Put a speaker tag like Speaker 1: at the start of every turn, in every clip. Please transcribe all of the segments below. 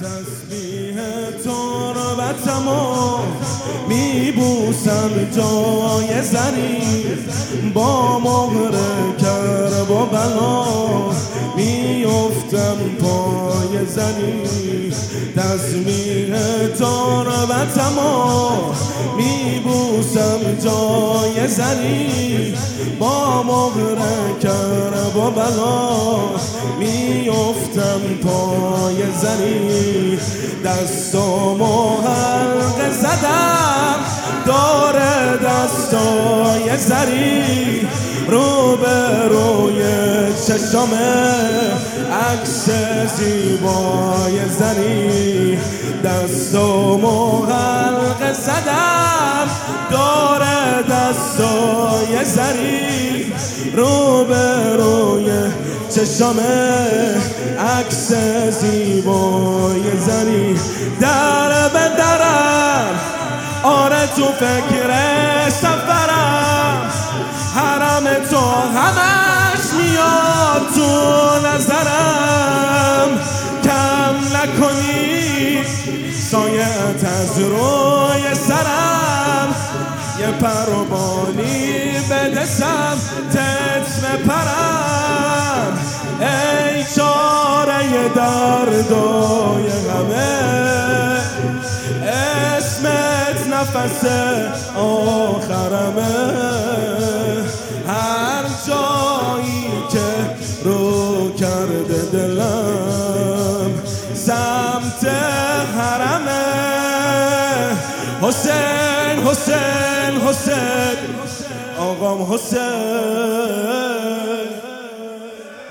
Speaker 1: تسبیح تربتم و میبوسم جای زنی با مهر کرب و بلا میفتم پای زنی. تسبیح تربتم و میبوسم جای زنی با مهر کرب و بلا پای زنی دستامو حلقه زدم. داره دستای زری رو به روی چشمه عکس زیبای زنی دستامو حلقه زدم. داره دستای زری رو به چشم عکس زیبای زنی. در به درم آره تو فکر سفرم. حرم تو همش میاد تو نظرم. کم نکنی سایت از روی سرم. یه پروبانی بده تت پرم. نفس آخرمه. هر جایی که رو کرده دلم سمت حرمه. حسین حسین حسین. آقام حسین.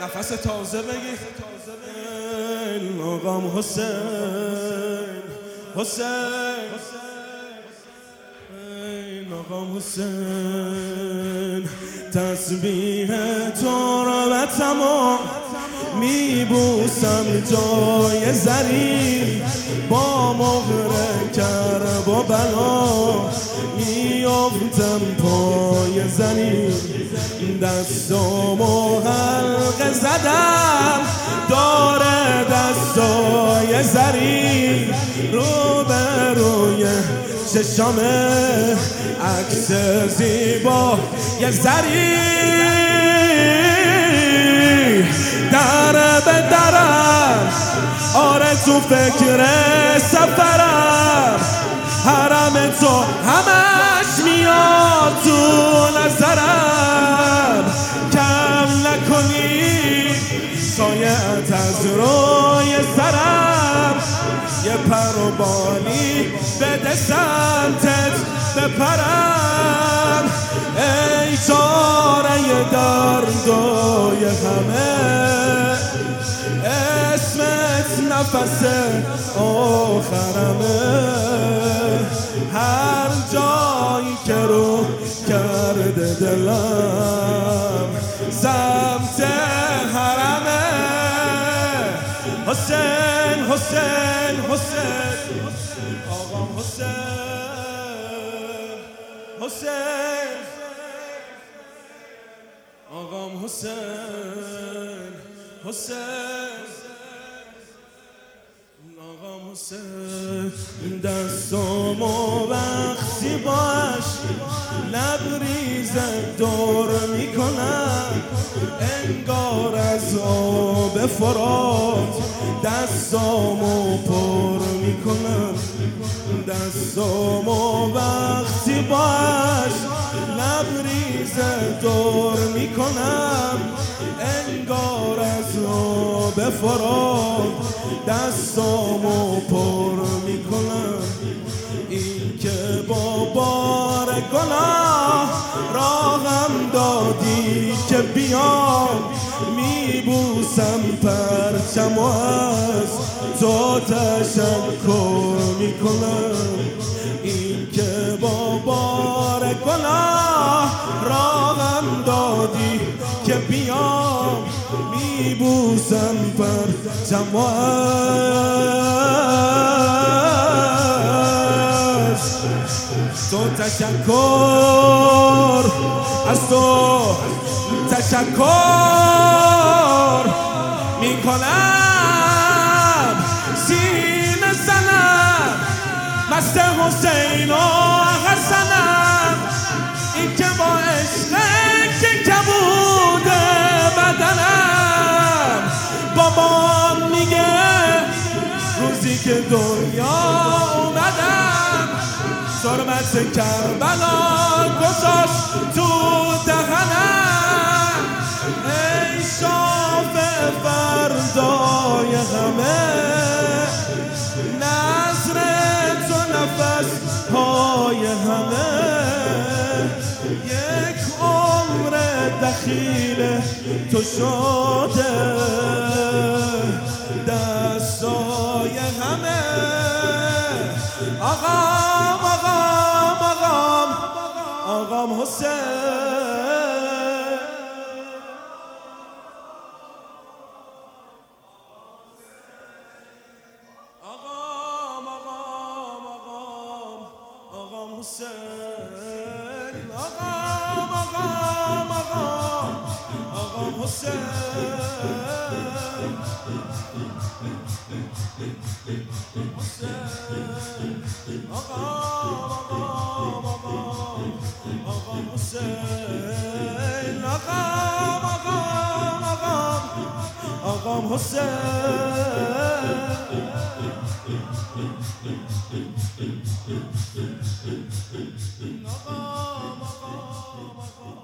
Speaker 1: نفس تازه بگی. آقام حسین حسین. آقام حسین تسبیح تو را و تمام میبوسم جای زری با مغر کرب و بلا میافتم پای زنی دستم و حلقه زدم داره زری رو به روی چشم عکس زیبا. یه زری در به درم آره تو فکر سفرم حرم تو همش میاد تو نظرم پروبانی بده سمتت بپرم. ای چاره دردای همه. اسمت نفس آخرمه. هر جایی که رو کرده دلم سمت حرمه. حسین حسین. حسین حسین. آقام حسین حسین. آقام حسین. دستامو وقتی باش. لبریز دور می‌کنم. انگار از آب فرات دستامو پر می‌کنم. دستامو وقتی باش لبریز دور می‌کنم انگار از آب فرات دستامو پر می‌کنم. این که با بار گناه راهم دادی که بیام میبوسم پرچم از تو تشکر می‌کنم. این که با بار گناه راهم دادی که بیام میبوسم پرچم از تو تشکر از تو تشکر می‌کنم. مست حسین و حسنم این که با عشق که کبوده بدنم بابام میگه روزی که دنیا اومدم. سرمت کربلا گذاشت تو یک عمر دخیل تو شده. دستای همه. آقام آقام آقام. آقام حسین. آقام آقام آقام. آقام حسین. آقام. حسین حسین آقا آقا آقا آقا حسین آقا آقا آقا آقا حسین آقا آقا آقا